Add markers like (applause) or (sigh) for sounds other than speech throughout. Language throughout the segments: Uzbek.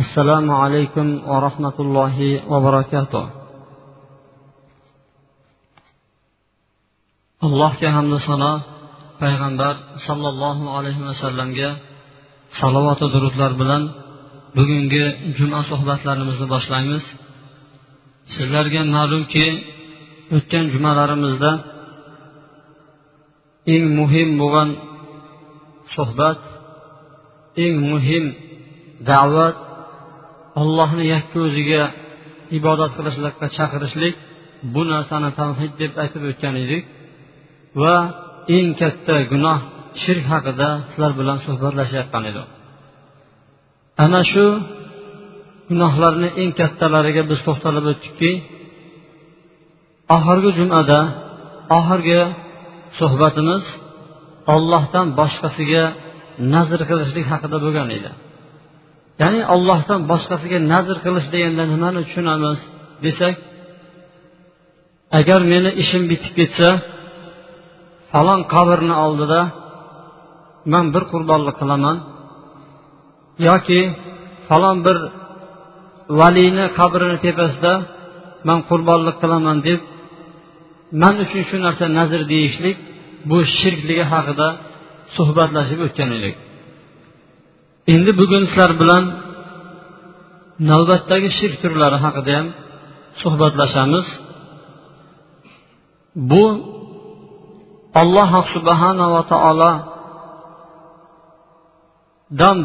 Assalomu alaykum va rahmatullohi va barakatuh. Allohga hamda sano payg'ambar sollallohu alayhi vasallamga salovatu durudlar bilan bugungi juma suhbatlarimizni boshlaymiz. Sizlarga ma'lumki o'tgan jumalarimizda eng muhim bo'lgan suhbat eng muhim da'vat allohni yakka o'ziga ibodat qilishlikqa chaqirishlik bu narsani tavhid deb aytib o'tgan edik. Va eng katta gunoh shirk haqida sizlar bilan suhbatlashayotgan edim. Ana shu gunohlarni eng kattalariga biz to'xtalib o'tdikki oxirgi jumada oxirgi suhbatimiz ollohdan boshqasiga nazr qilishlik haqida bo'lgan edi. Ya'ni ollohdan boshqasiga nazr qilish deganda nimani tushunamiz desak agar meni ishim bitib ketsa falon qabrni oldida man bir qurbonlik qilaman yoki falon bir valini qabrini tepasida man qurbonlik qilaman deb man uchun shu narsa nazr deyishlik bu shirkligi haqida suhbatlashib o'tgan edik. Endi bugun sizlar bilan navbatdagi shirk turlari haqida ham suhbatlashamiz. Bu alloh subhanava taolodan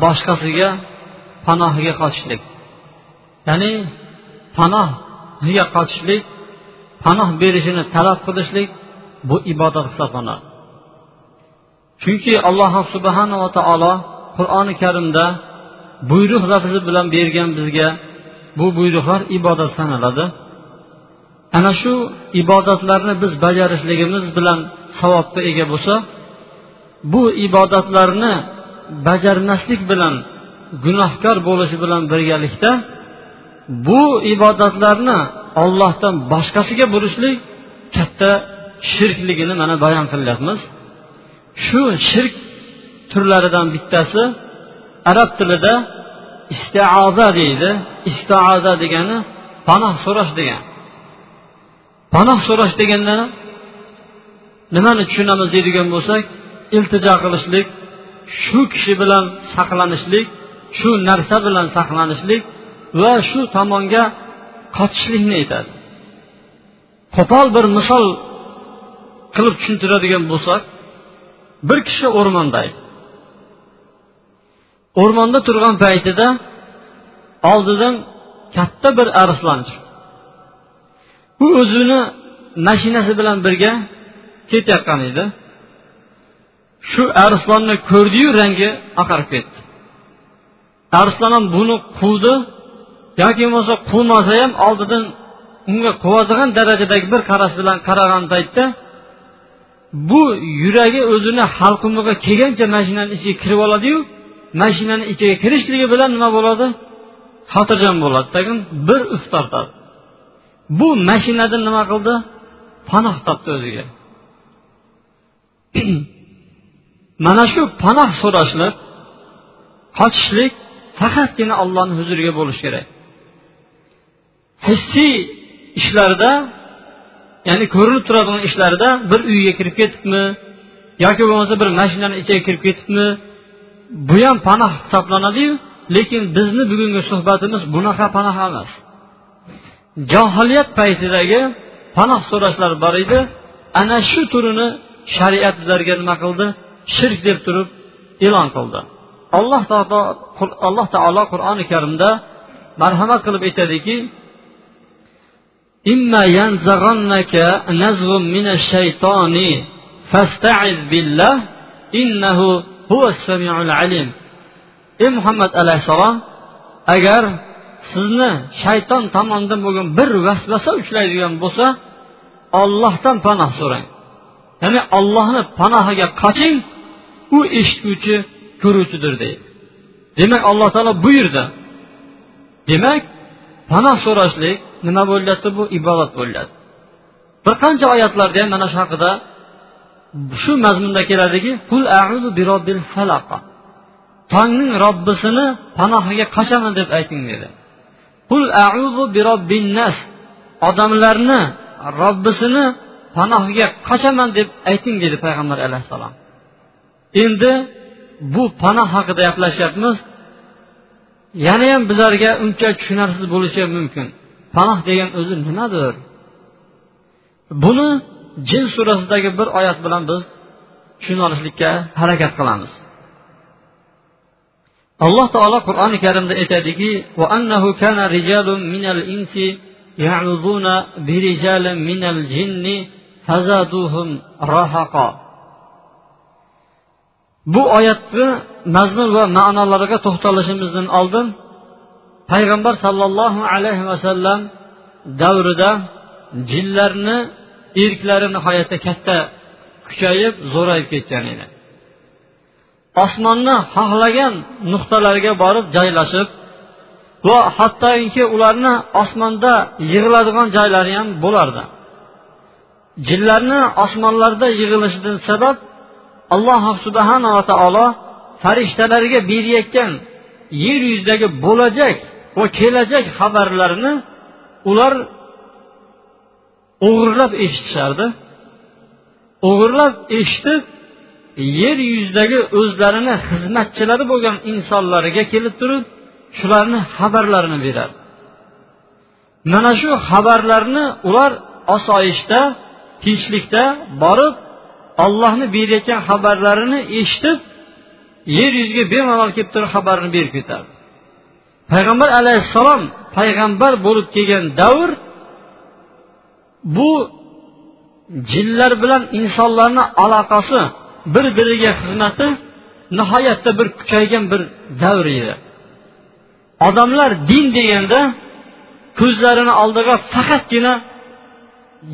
boshqasiga panohiga qochishlik. Ya'ni panohiga qochishlik panoh berishini talab qilishlik bu ibodat hisoblanadi. Chunki alloh subhanava taolo qur'oni karimda buyruq lafzi bilan bergan bizga bu buyruqlar ibodat sanaladi. Ana shu ibodatlarni biz bajarishligimiz bilan savobga ega bo'lsa bu ibodatlarni bajarmaslik bilan gunohkor bo'lishi bilan birgalikda bu ibodatlarni ollohdan boshqasiga burishlik katta shirkligini mana bayon qilyapmiz. Shu shirk turlaridan bittasi arab tilida istiaza deydi. Istiaza degani panoh so'rash degan. Panoh so'rash deganda nimani tushunamiz deydigan bo'lsak iltijo qilishlik shu kishi bilan saqlanishlik shu narsa bilan saqlanishlik va shu tomonga qochishlikni aytadi. Qo'pol bir misol qilib tushuntiradigan bo'lsak bir kishi o'rmonda o'rmonda turgan paytida oldidan katta bir arslon chiqdi u o'zini mashinasi bilan birga ketayotgan edi. Shu arslonni ko'rdiyu rangi oqarib ketdi. Arslon ham buni quvdi yoki bo'lmasa quvmasa ham oldidan unga quvadigan darajadagi bir qarash bilan qaragan paytda bu yuragi o'zini halqumiga kelgancha mashinani ichiga kirib oladiyu mashinani ichiga kirishligi bilan nima bo'ladi? Xotirjam bo'ladi. Tagin bir uf tortadi. Bu mashinadan nima qildi? Panoh topdi o'ziga. (clears throat) Mana shu panoh so'rashlik qochishlik faqatgina allohni huzuriga bo'lishi kerak. Hissiy ishlarda ya'ni ko'rinib turadigan ishlarda bir uyga kirib ketibmi yoki bo'lmasa bir mashinani ichiga kirib ketibmi bu ham panoh hisoblanadiyu lekin bizni bugungi suhbatimiz bunaqa panoh emas johiliyat paytidagi panoh so'rashlar bor edi ana shu turini shariat bizlarga nima qildi shirk deb turib e'lon qildi alloh taolo alloh taolo qur'oni karimda marhamat qilib aytadiki إما ينزغنك نزغ من الشيطان فاستعذ بالله إنه alim ey muhammad alayhissalom agar sizni shayton tomonidan bo'lgan bir vasvasa uchraydigan bo'lsa ollohdan panoh so'rang ya'ni ollohni panohiga qoching u eshituvchi ko'ruvchidir deydi demak alloh taolo buyurdi demak panoh so'rashlik nima bo'lyapti bu ibodat bo'lyapti bir qancha oyatlarda ham mana shu haqida shu mazmunda keladiki tongning robbisini panohiga qochaman deb ayting dedi. Qul auzu nas. Odamlarni robbisini panohiga qochaman deb ayting dedi payg'ambar alayhissalom. Endi bu panoh haqida gaplashyapmiz. Yanayam bizlarga uncha tushunarsiz bo'lishi mumkin. Panoh degan o'zi nimadir? Buni jin surasidagi bir oyat bilan biz tushuna olishlikka harakat qilamiz. Alloh taolo qur'oni karimda aytadiki bu oyatni mazmun va ma'nolariga to'xtalishimizdan oldin payg'ambar sollallohu alayhi vasallam davrida jinlarni erklari nihoyatda katta kuchayib zo'rayib ketgan edi. Osmonni xohlagan nuqtalariga borib joylashib va hattoki ularni osmonda yig'iladigan joylari ham bo'lardi. Jinlarni osmonlarda yig'ilishidan sabab alloh subhanava taolo farishtalarga berayotgan yer yuzidagi bo'lajak va kelajak xabarlarni ular o'g'irlab eshitishardi o'g'irlab eshitib yer yuzidagi o'zlarini xizmatchilari bo'lgan insonlarga kelib turib shularni xabarlarini berardi mana shu xabarlarni ular osoyishta tinchlikda borib ollohni berayotgan xabarlarini eshitib yer yuziga bemalol kelib turib xabarini berib ketardi. Payg'ambar alayhissalom payg'ambar bo'lib kelgan davr bu jinlar bilan insonlarni aloqasi bir biriga xizmati nihoyatda bir kuchaygan bir davr edi. Odamlar din deganda ko'zlarini oldiga faqatgina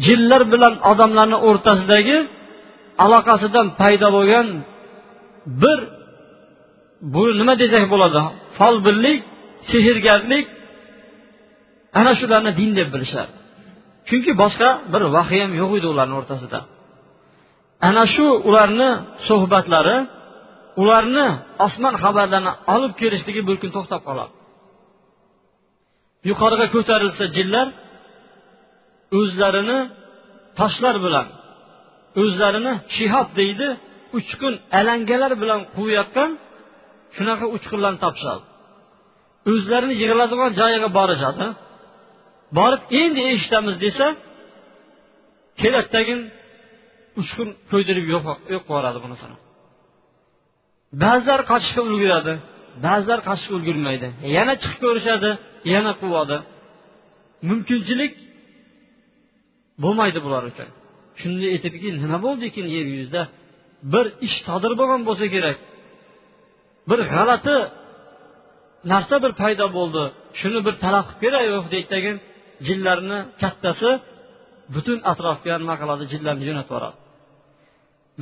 jinlar bilan odamlarni o'rtasidagi aloqasidan paydo bo'lgan bir bu nima desak bo'ladi? Folbinlik sehrgarlik ana shularni din deb bilishadi. Chunki boshqa bir vahiy ham yo'q edi ularni o'rtasida. Ana shu ularni suhbatlari ularni osmon xabarlarini olib kelishligi bir kun to'xtab qoladi. Yuqoriga ko'tarilsa jinlar o'zlarini toshlar bilan o'zlarini shihob deydi uchqun alangalar bilan quvayotgan shunaqa uchqunlarni topishadi. O'zlarini yig'iladigan joyiga borishadi. Borib endi eshitamiz desa keladidagi uchqun ko'ydirib yo'q qilib yuboradi bunisini ba'zilar qochishga ulguradi ba'zilar qochishga ulgurmaydi. Yana chiqib ko'rishadi yana quvadi. Mumkinchilik bo'lmaydi bular uchun. Shunda aytadiki nima bo'ldi ekan yer yuzida? Bir ish sodir bo'lgan bo'lsa kerak. Bir g'alati narsa bir paydo bo'ldi. Shuni bir talab qilib kerak yo'q deydidagi jinlarni kattasi butun atrofga nima qiladi jinlarni jo'natib yuboradi.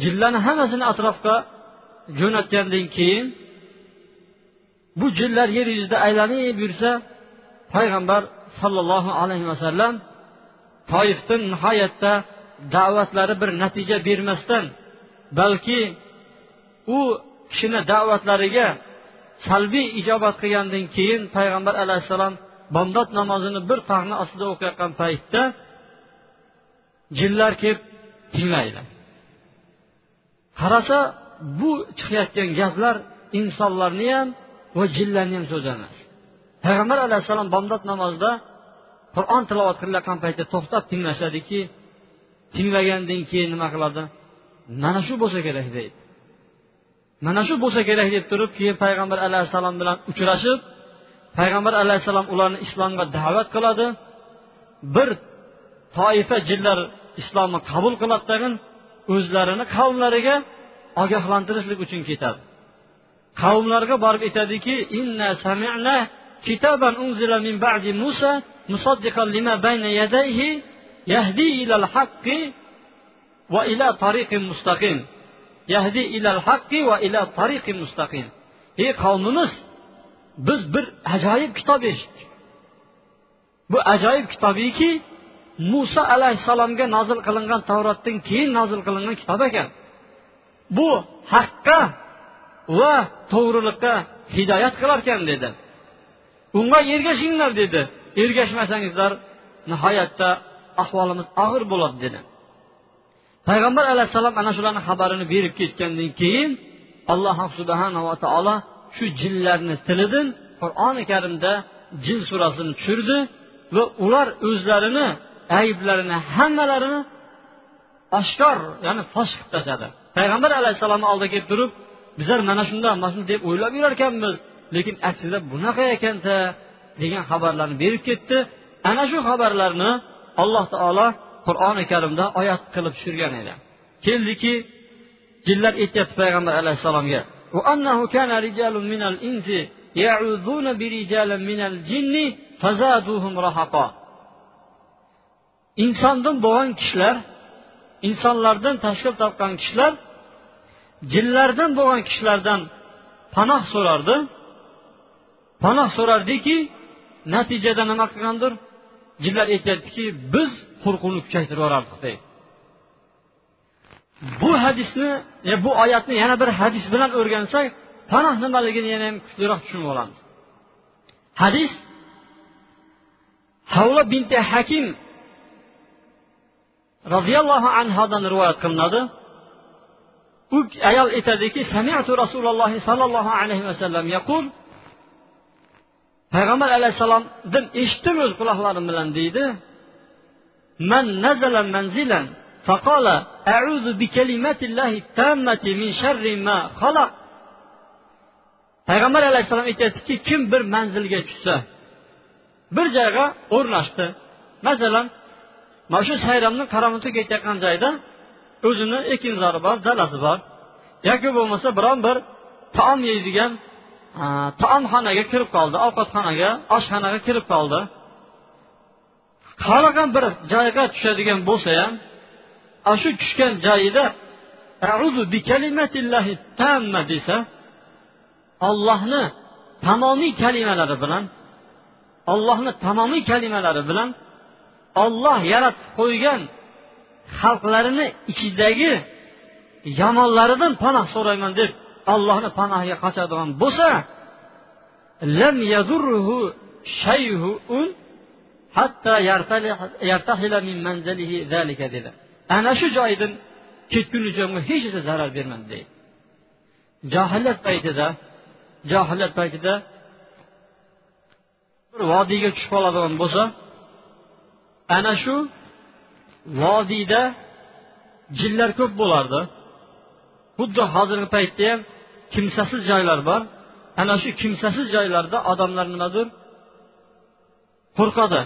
Jinlarni hammasini atrofga jo'natgandan keyin bu jinlar yer yuzida aylanib yursa payg'ambar sollallohu alayhi vasallam toifdan nihoyatda da'vatlari bir natija bermasdan balki u kishini da'vatlariga salbiy ijobat qilgandan keyin payg'ambar alayhissalom bomdod namozini bir tag'ni ostida o'qiyotgan paytda jinlar kelib tinglaydi. Qarasa bu chiqayotgan gaplar insonlarni ham va jinlarni ham so'zi emas. Payg'ambar alayhissalom bomdod namozida qur'on tilovat qilayotgan paytda to'xtab tinglashadiki tinglagandan keyin nima qiladi? Mana shu bo'lsa kerak deydi. Mana shu bo'lsa kerak deb turib keyin payg'ambar alayhissalom bilan uchrashib payg'ambar alayhissalom ularni islomga da'vat qiladi. Bir toifa jinlar islomni qabul qiladi tag'in o'zlarini qavmlariga ogohlantirishlik uchun ketadi. Qavmlarga borib aytadiki inna sami'na kitaban unzila min ba'di musa musaddiqan lima bayna yadayhi yahdi ilal haqqi va ila tariqin mustaqim. Yahdi ilal haqqi va ila tariqin mustaqim. Ey qavmimiz biz bir ajoyib kitob eshitdik. Bu ajoyib kitobiki muso alayhissalomga nozil qilingan tavrotdan keyin nozil qilingan kitob ekan. Bu haqqa va to'g'rilikqa hidoyat qilarkan dedi. Unga ergashinglar dedi. Ergashmasangizlar nihoyatda ahvolimiz og'ir bo'ladi dedi. Payg'ambar alayhissalom ana shularni xabarini berib ketgandan keyin alloh subhanava taolo shu jinlarni tilidan qur'oni karimda jin surasini tushirdi va ular o'zlarini ayblarini hammalarini oshkor ya'ni fosh qilib tashladi. Payg'ambar alayhissalomni oldiga kelib turib bizlar mana shundoq mana shunday deb o'ylab yurar ekanmiz lekin aslida bunaqa ekanda degan xabarlarni berib ketdi. Ana shu xabarlarni alloh taolo qur'oni karimda oyat qilib tushirgan edi. Keldiki jinlar aytyapti payg'ambar alayhissalomga. Insondan bo'lgan kishilar insonlardan tashkil topgan kishilar jinlardan bo'lgan kishilardan panoh so'rardi panoh so'rardiki natijada nima qilgandir jinlar aytyaptiki biz qo'rquvni kuchaytirib yuborardik deydi bu hadisni e, bu oyatni yana bir hadis bilan o'rgansak panoh nimaligini yana ham kuchliroq tushunib olamiz. Hadis havla binti hakim roziyallohu anhodan rivoyat qilinadi. U ayol aytadiki samiatu rasululloh sollallohu alayhi vasallam yaqul payg'ambar alayhissalomdan eshitdim o'z quloqlarim bilan deydi man nazala manzilan فقال أعوذ بكلمات الله التامة من شر ما خلق payg'ambar alayhissalom aytyaptiki kim bir manzilga tushsa bir joyga o'rnashdi masalan mana shu sayramni qaramutga ketayotgan joyda o'zini ekinzori bor dalasi bor yoki bo'lmasa biron bir taom yeydigan taomxonaga kirib qoldi ovqatxonaga oshxonaga kirib qoldi xohlagan bir joyga tushadigan bo'lsa ham ana shu tushgan joyida desa ollohni tamomiy kalimalari bilan ollohni tamomiy kalimalari bilan olloh yaratib qo'ygan xalqlarini ichidagi yomonlaridan panoh so'rayman deb ollohni panohiga qochadigan bo'lsa lam yadurruhu shay'un hatta yartahila min manzilihi zalika dedi. Ana shu joydan ketgunicha unga hech narsa zarar bermadi deydi. Johillat paytida johillat paytida bir vodiyga tushib qoladigan bo'lsa ana shu vodiyda jinlar ko'p bo'lardi. Xuddi hozirgi paytda ham kimsasiz joylar bor. Ana shu kimsasiz joylarda odamlar nimadir qo'rqadi.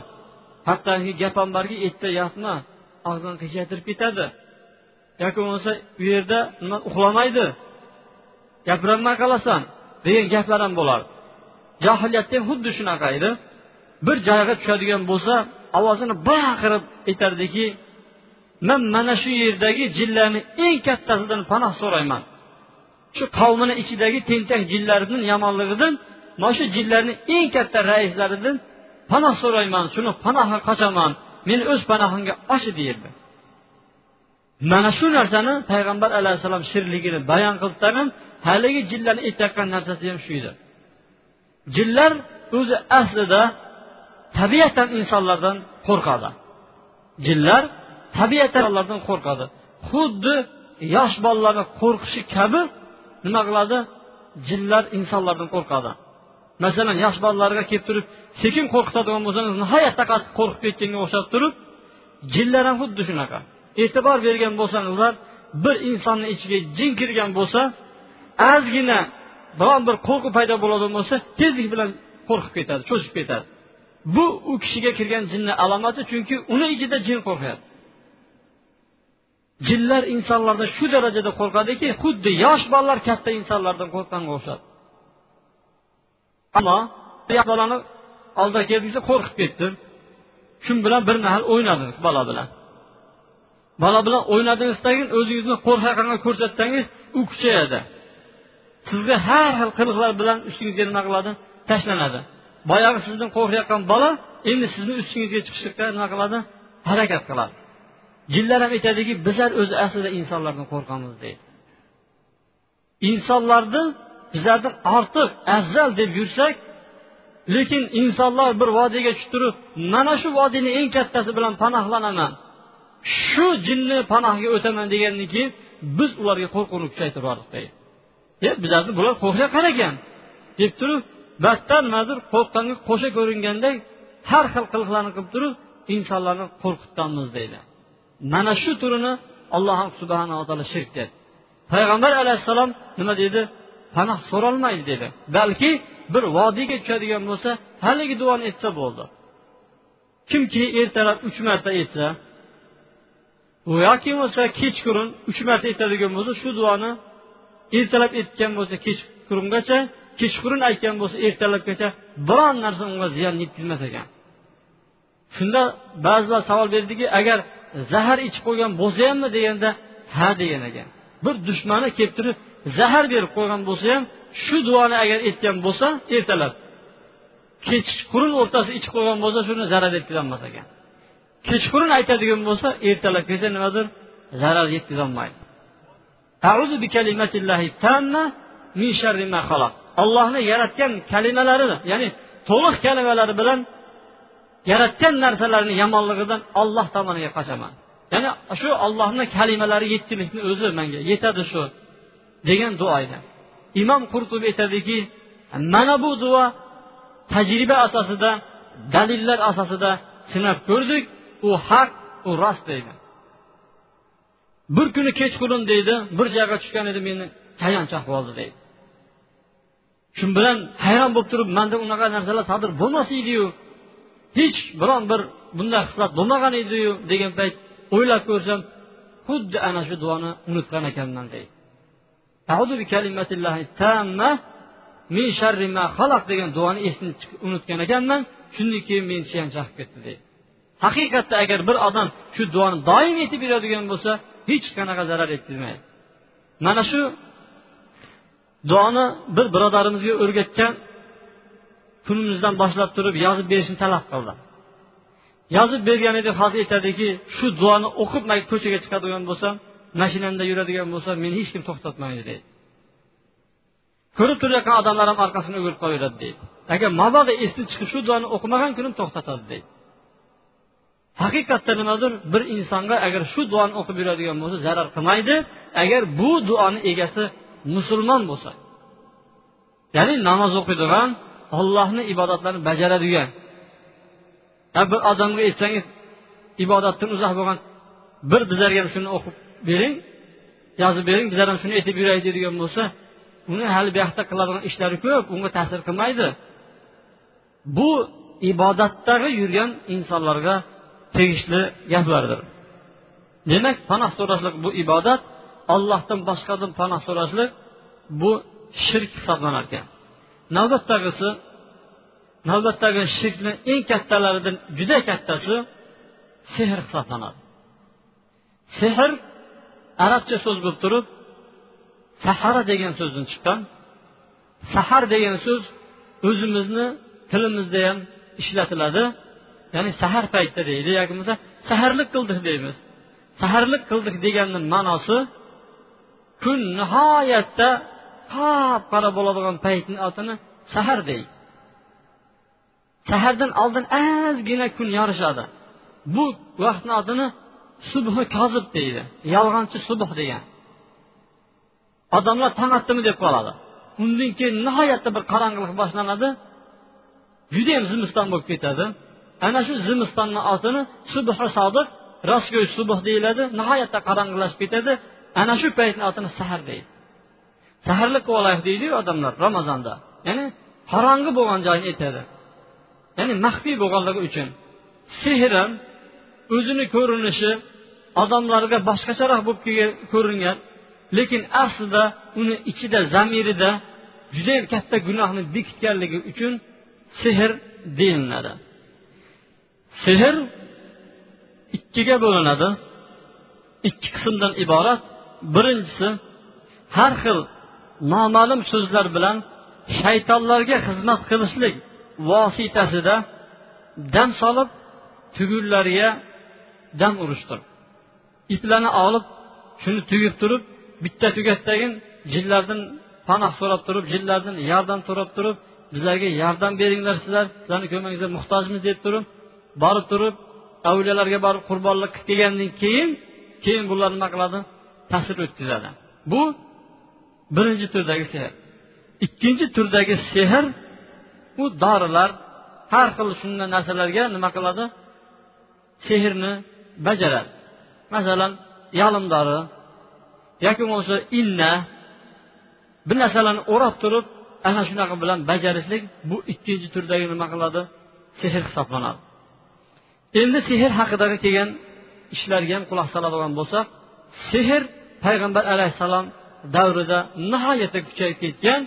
Hattoki gap ham borki erta yotma og'zini qiyshaytirib ketadi. Yoki bo'lmasa u yerda nima uxlamaydi. Gapirolmay qolasan degan gaplar ham bo'lardi johiliyatda ham xuddi shunaqa edi. Bir joyga tushadigan bo'lsa ovozini baqirib aytardiki man mana shu yerdagi jinlarni eng kattasidan panoh so'rayman. Shu qavmini ichidagi tentak jinlarni yomonligidan mana shu jinlarni eng katta raislaridan panoh so'rayman. Shuni panohga qochaman. Meni o'z panohimga ochi deyildi. Mana shu narsani payg'ambar alayhissalom shirligini bayon qilib tag'in haligi jinlarni aytayotgan narsasi ham shu edi. Jinlar o'zi aslida tabiatan insonlardan qo'rqadi. Jinlar tabiatan insonlardan qo'rqadi. Xuddi yosh bolalarni qo'rqishi kabi nima qiladi? Jinlar insonlardan qo'rqadi. Masalan yosh bolalarga kelib turib sekin qo'rqitadigan bo'lsangiz nihoyatda qattiq qo'rqib ketganga o'xshab turib jinlar ham xuddi shunaqa. E'tibor bergan bo'lsangizlar bir insonni ichiga jin kirgan bo'lsa ozgina biron bir qo'rquv paydo bo'ladigan bo'lsa tezlik bilan qo'rqib ketadi cho'chib ketadi. Bu u kishiga kirgan jinni alomati chunki uni ichida jin qo'rqyapti. Jinlar insonlardan shu darajada qo'rqadiki xuddi yosh bolalar katta insonlardan qo'rqqanga o'xshadi ammo bolani oldiga kelgizsa qo'rqib ketdi shun bilan bir mahal o'ynadingiz bola bilan. Bola bilan o'ynadingizdan keyin o'zingizni qo'rqaqanga ko'rsatsangiz u kuchayadi. Sizga har xil qiliqlar bilan ustingizga nima qiladi? Tashlanadi. Boyagi sizdan qo'rqayotgan bola endi sizni ustingizga chiqishlikka nima qiladi? Harakat qiladi. Jinlar ham aytadiki bizlar o'zi aslida insonlardan qo'rqamiz deydi. Insonlarni bizlardan ortiq afzal deb yursak lekin insonlar bir vodiyga tushib turib mana shu vodiyni eng kattasi bilan panohlanaman shu jinni panohga o'taman degandan keyin biz ularga qo'rquvni kuchaytirib yubordik deydi e bizlarni bular qo'rqayotgan qaragan deb turib battar nimadir qo'rqqanga qo'sha ko'ringanday har xil qiliqlarni qilib turib insonlarni qo'rqitganmiz deydi mana shu turini alloh subhanava taolo shirk dedi payg'ambar alayhissalom nima deydi panoh so'rolmaydi dedi. Balki bir vodiyga tushadigan bo'lsa haligi duoni aytsa bo'ldi. Kimki ertalab uch marta aytsa yoki bo'lmasa kechqurun uch marta aytadigan bo'lsa shu duoni ertalab aytgan bo'lsa kechqurungacha kechqurun aytgan bo'lsa ertalabgacha biron narsa unga ziyon yetkazmas ekan. Shunda ba'zilar savol berdiki agar zahar ichib qo'ygan bo'lsa hammi deganda ha degan ekan. Bir dushmani kelib turib zahar berib qo'ygan bo'lsa ham shu duoni agar aytgan bo'lsa ertalab. Kechqurun o'rtasi ichib qo'ygan bo'lsa shuni zarar yetkazolmas ekan. Kechqurun aytadigan bo'lsa ertalab kelsa nimadir zarar yetkazolmaydi. Ollohni yaratgan kalimalari ya'ni to'liq kalimalari bilan yaratgan narsalarni yomonligidan olloh tomoniga qochaman. Ya'ni shu ollohni kalimalari yettilikni o'zi menga yetadi shu. Degan duo imom qurtubi aytadiki mana bu duo tajriba asosida dalillar asosida sinab ko'rdik u haq u rost deydi. Bir kuni kechqurun deydi bir joyga tushgan edi meni tayanch chaqib deydi. Shu bilan hayron bo'lib turib manda unaqa narsalar sodir bo'lmas ediyu hech biron bir bunday hislat bo'lmagan ediyu degan payt o'ylab ko'rsam xuddi ana shu duoni unutgan ekanman deydi. Min sharri ma xalaq degan duoni esni unutgan ekanman. Shundan keyin meni chayon chaqib ketdi deydi. Haqiqatda agar bir odam shu duoni doim aytib beradigan bo'lsa hech qanaqa zarar yetkazmaydi mana shu duoni bir birodarimizga o'rgatgan kunimizdan boshlab turib yozib berishni talab qildi yozib bergan edi hozir aytadiki shu duoni o'qib man ko'chaga chiqadigan bo'lsam mashinamda yuradigan bo'lsa meni hech kim to'xtatmaydi deydi. Ko'rib turayotgan odamlar ham orqasini o'girib qolaveradi deydi. Agar mabodo esdan chiqib shu duoni o'qimagan kunim to'xtatadi deydi. Haqiqatda nimadir bir insonga agar shu duoni o'qib yuradigan bo'lsa zarar qilmaydi. Agar bu duoni egasi musulmon bo'lsa ya'ni namoz o'qiydigan ollohni ibodatlarini bajaradigan bir odamga aytsangiz ibodatdan uzoq bo'lgan bir bizlarga ham shuni o'qib bering yozib bering bizlar ham shuni aytib yuraylik deydigan bo'lsa uni hali bu yoqda qiladigan ishlari ko'p unga ta'sir qilmaydi. Bu ibodatdagi yurgan insonlarga tegishli gaplardir. Demak panoh so'rashlik bu ibodat ollohdan boshqadan panoh so'rashlik bu shirk hisoblanar ekan navbatdagisi navbatdagi shirkni eng kattalaridan juda kattasi sehr hisoblanadi. Sehr arabcha so'z bo'lib turib sahara degan so'zdan chiqqan. Sahar degan so'z o'zimizni tilimizda ham ishlatiladi. Ya'ni sahar paytida deydi yoki bo'lmasa saharlik qildik deymiz. Saharlik qildik deganni ma'nosi kun nihoyatda qop qora bo'ladigan paytni otini sahar deydi. Sahardan oldin ozgina kun yorishadi bu vaqtni otini subhi kozib deydi. Yolg'onchi subh degan. Odamlar tong otdimi deb qoladi. Undan keyin nihoyatda bir qorong'ilik boshlanadi. Judayam zimiston bo'lib ketadi. Ana shu zimistonni otini subhi sodiq rostgo'y subh deyiladi. Nihoyatda qorong'ilashib ketadi. Ana shu paytni otini sahar deydi. Saharlik qilib olaylik deydiyu odamlar ramazonda. Ya'ni qorong'i bo'lgan joyni aytadi. Ya'ni maxfiy bo'lganligi uchun sehr ham o'zini ko'rinishi odamlarga boshqacharoq bo'lib ko'ringan. Lekin aslida uni ichida zamirida judayam katta gunohni bekitganligi uchun sehr deyiladi. Sehr ikkiga bo'linadi. Ikki qismdan iborat. Birinchisi har xil noma'lum so'zlar bilan shaytonlarga xizmat qilishlik vositasida dam solib tugunlarga dam urishdir iplarni olib shuni tugib turib bitta tugatdagin jinlardan panoh so'rab turib jinlardan yordam so'rab turib bizlarga yordam beringlar sizlar sizlarni ko'magingizga muhtojmiz deb turib borib turib avliyolarga borib qurbonlik qilib kelgandan keyin keyin bular nima qiladi? Ta'sir o'tkazadi. Bu birinchi turdagi sehr. Ikkinchi turdagi sehr u dorilar har xil shunday narsalarga nima qiladi? Sehrni bajaradi masalan yalimdori yoki bo'lmasa inna bir narsalarni o'rab turib ana shunaqa bilan bajarishlik bu ikkinchi turdagi nima qiladi? Sehr hisoblanadi. Endi sehr haqidagi kelgan ishlarga ham quloq soladigan bo'lsak sehr payg'ambar alayhissalom davrida nihoyatda kuchayib ketgan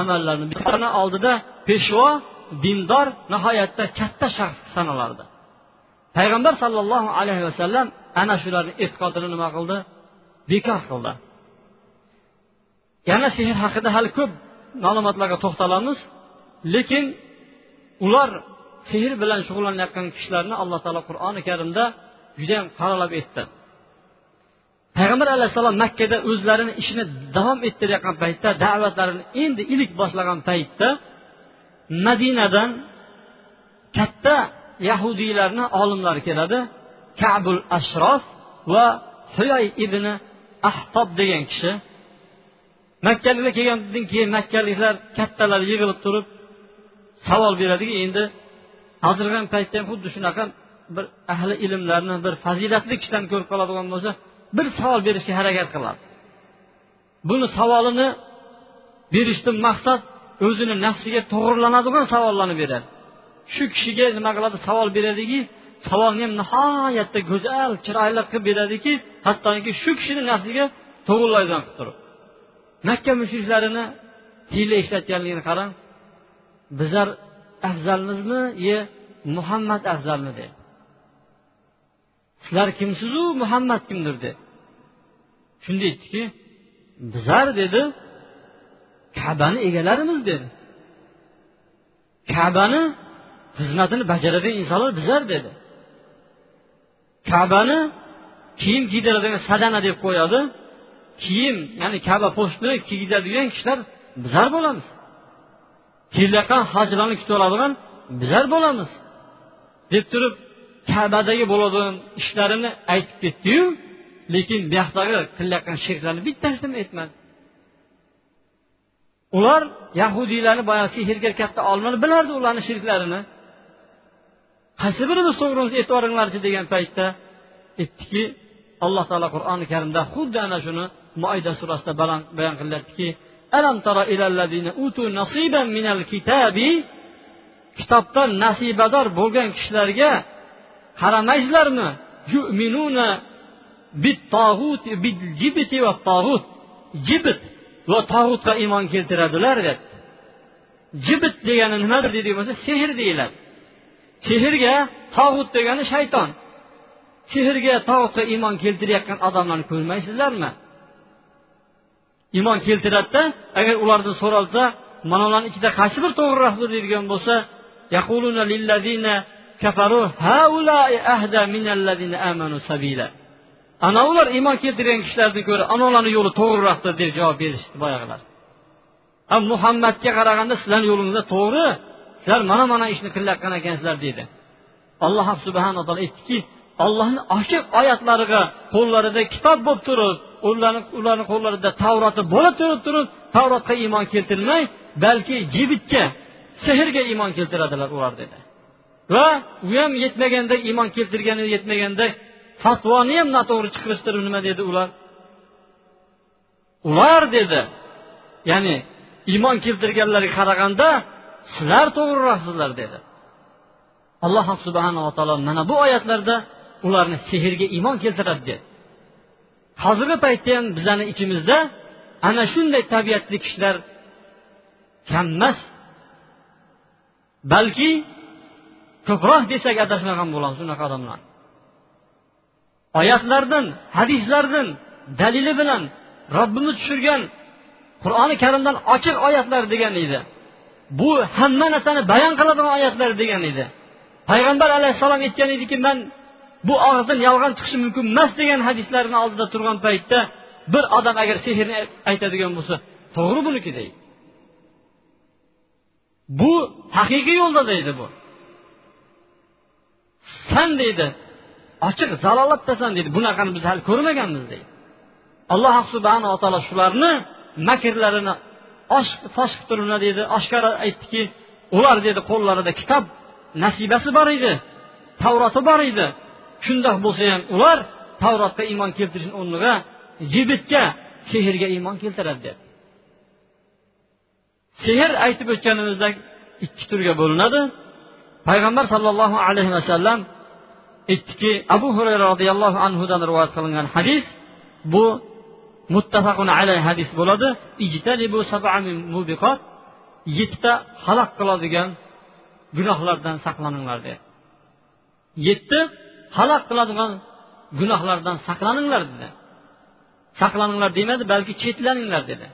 amallarni oldida peshvo dindor nihoyatda katta shaxs sanalardi. Payg'ambar sollallohu alayhi vasallam ana shularni e'tiqodini nima qildi? Bekor qildi. Yana sehr haqida hali ko'p ma'lumotlarga to'xtalamiz lekin ular sehr bilan shug'ullanayotgan kishilarni alloh taolo qur'oni karimda judayam qoralab aytdi. Payg'ambar alayhissalom makkada o'zlarini ishini davom ettirayotgan paytda da'vatlarini endi ilk boshlagan paytda madinadan katta yahudiylarni olimlari keladi. Kabul ashrof va huyay ibn ahtob degan kishi. Makkaliklar kelgandan keyin makkaliklar kattalar yig'ilib turib savol beradiki endi hozirgi paytda ham xuddi shunaqa bir ahli ilmlarni bir fazilatli kishilarni ko'rib qoladigan bo'lsa bir savol berishga harakat qiladi. Buni savolini berishdan maqsad o'zini nafsiga to'g'irlanadigan savollarni beradi. Shu kishiga nima qiladi? Savol beradiki savolni ham nihoyatda go'zal chiroyli qilib beradiki hattoki shu kishini nafsiga to'g'irlaydigan qilib turib. Makka mushriklarini hiyla ishlatganligini qarang. Bizlar afzalmizmi ye muhammad afzalmi dedi sizlar kimsizu muhammad kimdir dedi shunda aytdiki bizlar dedi kabani egalarimiz dedi. Kabani xizmatini bajaradigan insonlar bizlar dedi. Kabani kiyim kiydiradigan sadana deb qo'yadi. Kiyim ya'ni kaba po'stini kiygizadigan kishilar bizlar bo'lamiz. Kelayotgan hajlarni kutib oladigan bizlar bo'lamiz. Deb turib kabadagi bo'ladigan ishlarini aytib ketdiyu lekin bu yoqdagi qilayotgan shirklarni bittasini aytmadi. Ular yahudiylarni boyagi sehrgar katta olimlar bilardi ularni shirklarini. Qaysi birimiz to'g'rimiz e'tiboringlarchi degan paytda aytdiki alloh taolo qur'oni karimda xuddi ana shuni moida surasida bayon qilyaptiki alam tara ilallazina utu nasiban minal kitabi? Kitobdan nasibador bo'lgan kishilarga qaramaysizlarmi? Yu'minuna bit tog'ut bil jibti va tog'ut. Jibit va tog'utga iymon keltiradilar dedi jibit degani nimadir deydigan bo'lsa sehr deyiladi. Sehrga tog'ut degani shayton. Sehrga tog'utga iymon keltirayotgan odamlarni ko'rmaysizlarmi? Iymon keltiradida agar ulardan so'ralsa mana ularni ichida qaysi bir to'g'riroqdir deydigan bo'lsa ana ular iymon keltirgan kishilardan ko'ra analarni yo'li to'g'riroqdir deb javob berishdi boyagilar muhammadga qaraganda sizlarni yo'lingizda to'g'ri sizlar mana mana ishni qilayotgan ekansizlar deydi. Alloh subhanaa taolo aytdiki ollohni ochiq oyatlariga qo'llarida kitob bo'lib turib ularni ularni qo'llarida tavroti bo'la turib turib tavrotga iymon keltirmay balki jibitga sehrga iymon keltiradilar ular dedi. Va u ham yetmaganda iymon keltirgani yetmaganda fatvoni ham noto'g'ri chiqarishtirib nima dedi ular. Ular dedi ya'ni iymon keltirganlarga qaraganda sizlar to'g'riroqsizlar dedi. Alloh subhanava taolo mana bu oyatlarda ularni sehrga iymon keltiradi dedi. Hozirgi paytda ham bizlarni ichimizda ana shunday tabiatli kishilar kammas balki ko'proq desak adashmagan bo'lamiz unaqa odamlar. Oyatlardan hadislardan dalili bilan robbimiz tushirgan qur'oni karimdan ochiq oyatlar degan edi. Bu hamma narsani bayon qiladigan oyatlar degan edi. Payg'ambar alayhissalom aytgan ediki man bu og'izdan yolg'on chiqishi mumkin emas degan hadislarni oldida turgan paytda bir odam agar sehrni aytadigan bo'lsa to'g'ri buniki deydi. Bu haqiqiy yo'lda deydi bu. San deydi. Ochiq zalolatdasan deydi. Bunaqani biz hali ko'rmaganmiz deydi. Alloh subhanava taolo shularni makrlarini fosh qilib dedi oshkora aytdiki ular dedi qo'llarida kitob nasibasi bor edi tavroti bor edi. Shundoq bo'lsa ham ular tavrotga iymon keltirishni o'rniga jibitga sehrga iymon keltiradi dedi. Sehr aytib o'tganimizdek ikki turga bo'linadi. Payg'ambar sollallohu alayhi vasallam aytdiki abu hurayra roziyallohu anhudan rivoyat qilingan hadis bu muttafaqun alayhi hadis bo'ladi. Yettita halok qiladigan gunohlardan saqlaninglar dedi. Yetti halok qiladigan gunohlardan saqlaninglar dedi. Saqlaninglar demadi balki chetlaninglar dedi.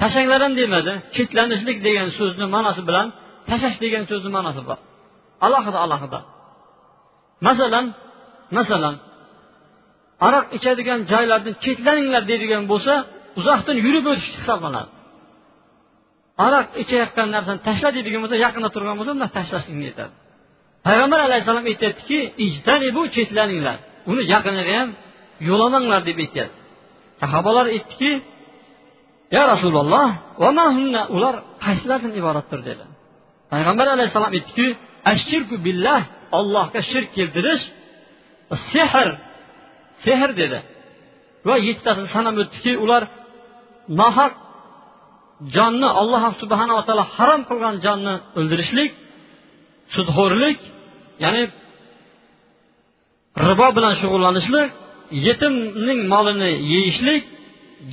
Tashlanglar ham demadi chetlanishlik degan so'zni ma'nosi bilan tashlash degan so'zni ma'nosi bor. Alohida alohida. Masalan masalan aroq ichadigan joylardan chetlaninglar deydigan bo'lsa uzoqdan yurib o'tish hisoblanadi. Aroq ichayotgan narsani tashla deydigan bo'lsa yaqinda turgan bo'lsa undan tashlashlikni aytadi. Payg'ambar alayhissalom aytyaptiki bu chetlaninglar uni yaqiniga ham yo'lamanglar deb aytyapti. Sahobalar aytdiki ya rasululloh ular qaysilardan iboratdir? dedi. Payg'ambar alayhissalom aytdiki ashirku billah ollohga shirk keltirish sehr sehr dedi. Va yettitasini sanab o'tdiki ular nohaq jonni alloh subhanava taolo harom qilgan jonni o'ldirishlik sudxo'rlik ya'ni ribo bilan shug'ullanishlik yetimning molini yeyishlik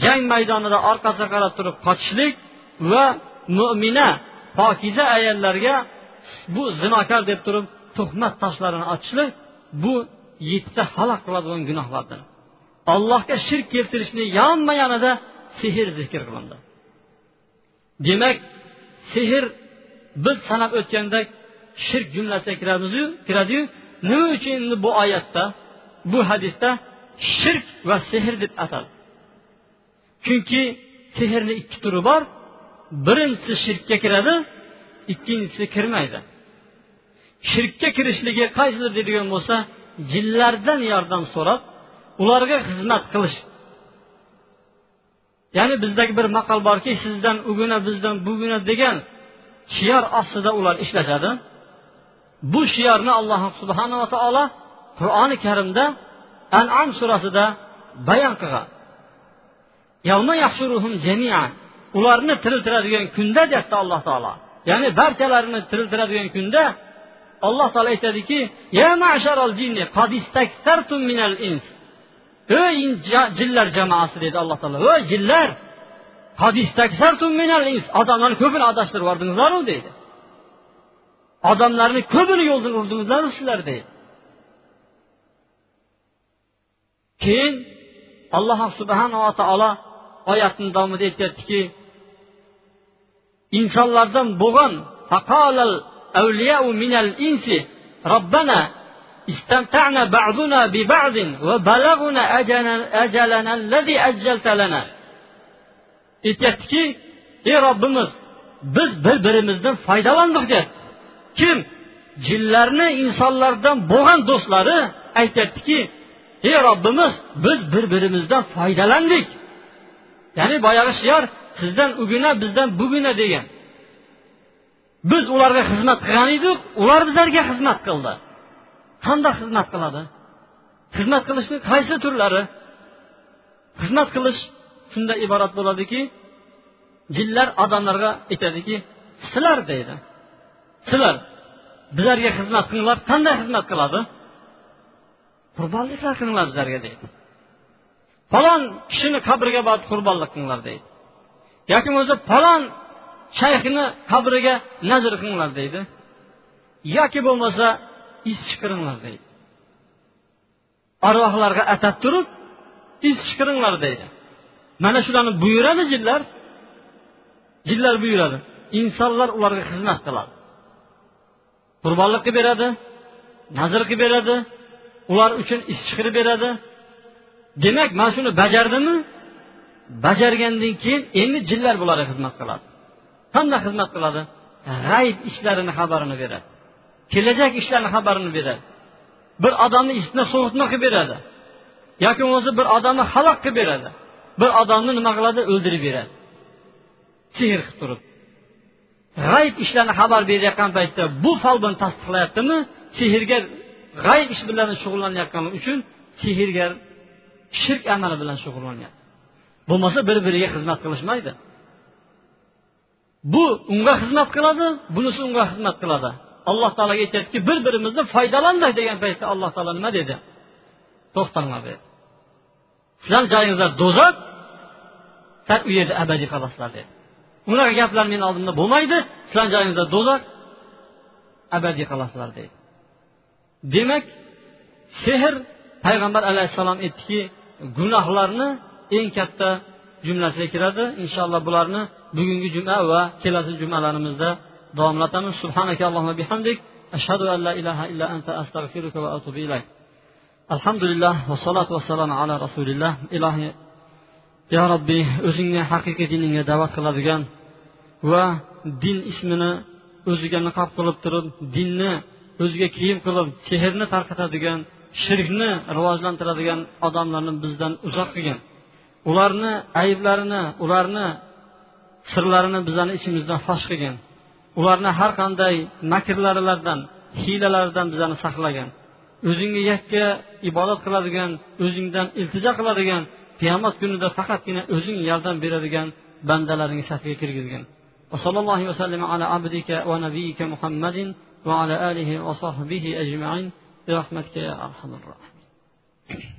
jang maydonida orqasiga qarab turib qochishlik va mo'mina pokiza ayollarga bu zinokor deb turib tuhmat toshlarini otishlik bu yettita halok qiladigan gunohlardir. Allohga shirk keltirishni yonma yonida sehr zikr qilindi. Demak sehr biz sanab o'tgandek shirk jumlasiga kiradiyu kiradiyu nima uchun endi bu oyatda bu hadisda shirk va sehr deb ataldi? Chunki sehrni ikki turi bor. Birinchisi shirkka kiradi ikkinchisi kirmaydi. Shirkka kirishligi qaysidir deydigan bo'lsa jinlardan yordam so'rab ularga xizmat qilish. Ya'ni bizdagi bir maqol borki sizdan uguna bizdan buguna degan shior ostida ular ishlashadi. Bu shiorni alloh subhanava taolo qur'oni karimda an'am surasida bayon qilgan. Ularni tiriltiradigan kunda deyapti alloh taolo. Ya'ni barchalarini tiriltiradigan kunda alloh taolo aytadiki ey jinlar jamoasi deydi alloh taolo ey jinlar odamlarni ko'pini adashtirib yubordingizlaru deydi odamlarni ko'pini yo'ldan urdingizlaru sizlar deydi keyin alloh subhanava taolo oyatni davomida aytyaptiki insonlardan bo'lgan robbana استمتعنا بعضنا ببعض وبلغنا أجلنا الذي أجلت لنا aytyaptiki ey robbimiz biz bir birimizdan foydalandik deyapti kim jinlarni insonlardan bo'lgan do'stlari aytyaptiki ey robbimiz biz bir birimizdan foydalandik ya'ni boyagi shior sizdan uguna bizdan buguna degan Biz ularga xizmat qilgan edik ular bizlarga xizmat qildi. Qanday xizmat qiladi? Xizmat qilishni qaysi turlari? Xizmat qilish shunday iborat bo'ladiki jinlar odamlarga aytadiki sizlar deydi. Sizlar bizlarga xizmat qilinglar qanday xizmat qiladi? Qurbonliklar qilinglar bizlarga deydi. Falon kishini qabriga borib qurbonlik qilinglar deydi. Yoki bo'lmasa falon shayxni qabriga nazr qilinglar deydi. Yoki bo'lmasa iz chiqiringlar deydi. Arvohlarga atab turib iz chiqiringlar deydi. Mana shularni buyuradi jinlar jinlar buyuradi. Insonlar ularga xizmat qiladi. Qurbonlik qilib beradi nazr qilib beradi ular uchun ish chiqirib beradi. Demak mana shuni bajardimi? Bajargandan keyin endi jinlar bularga xizmat qiladi. Qanday xizmat qiladi? G'ayb ishlarini xabarini beradi. Kelajak ishlarni xabarini beradi. Bir odamni isitma sovutma qilib beradi. Yoki bo'lmasa bir odamni halok qilib beradi. Bir odamni nima qiladi? O'ldirib beradi. Sehr qilib turib. G'ayb ishlarni xabar berayotgan paytda bu folbin tasdiqlayaptimi? Sehrgar g'ayb ish bilan shug'ullanayotgani uchun sehrgar shirk amali bilan shug'ullanyapti. Bo'lmasa bir biriga xizmat qilishmaydi. Bu unga xizmat qiladi bunisi unga xizmat qiladi. Alloh taologa aytyaptiki bir birimizni foydalandik degan paytda alloh taolo nima dedi? To'xtanglar dedi. Sizlarni joyingizlar do'zax sizlar u yerda abadiy qolasizlar dedi. Unaqa gaplar meni oldimda bo'lmaydi sizlarni joyingizda do'zax abadiy qolasizlar deydi demak sehr payg'ambar alayhissalom aytdiki gunohlarni eng katta jumlasiga kiradi. Inshaalloh bularni bugungi juma va kelasi jumalarimizda davomlatamiz. Subhanaka allohumma bihamdik. Ashhadu an la ilaha illa anta astag'firuka va atubu ilayk. Alhamdulillah vassalotu vassalamu ala rasulilloh ilohi yo robbiy o'zingni haqiqiy diningga da'vat qiladigan va din ismini o'ziga niqob qilib turib dinni o'ziga kiyim qilib sehrni tarqatadigan shirkni rivojlantiradigan odamlarni bizdan uzoq qilgin. ularni ayblarini ularni sirlarini bizlarni ichimizdan fosh qilgin ularni har qanday makrlaridan hiylalaridan bizlarni saqlagin o'zingga yakka ibodat qiladigan o'zingdan iltijo qiladigan qiyomat kunida faqatgina o'zing yordam beradigan bandalaring safiga kirgizgin وصلى الله وسلم على عبدك ونبيك محمد وعلى آله وصحبه أجمعين برحمتك يا أرحم الراحمين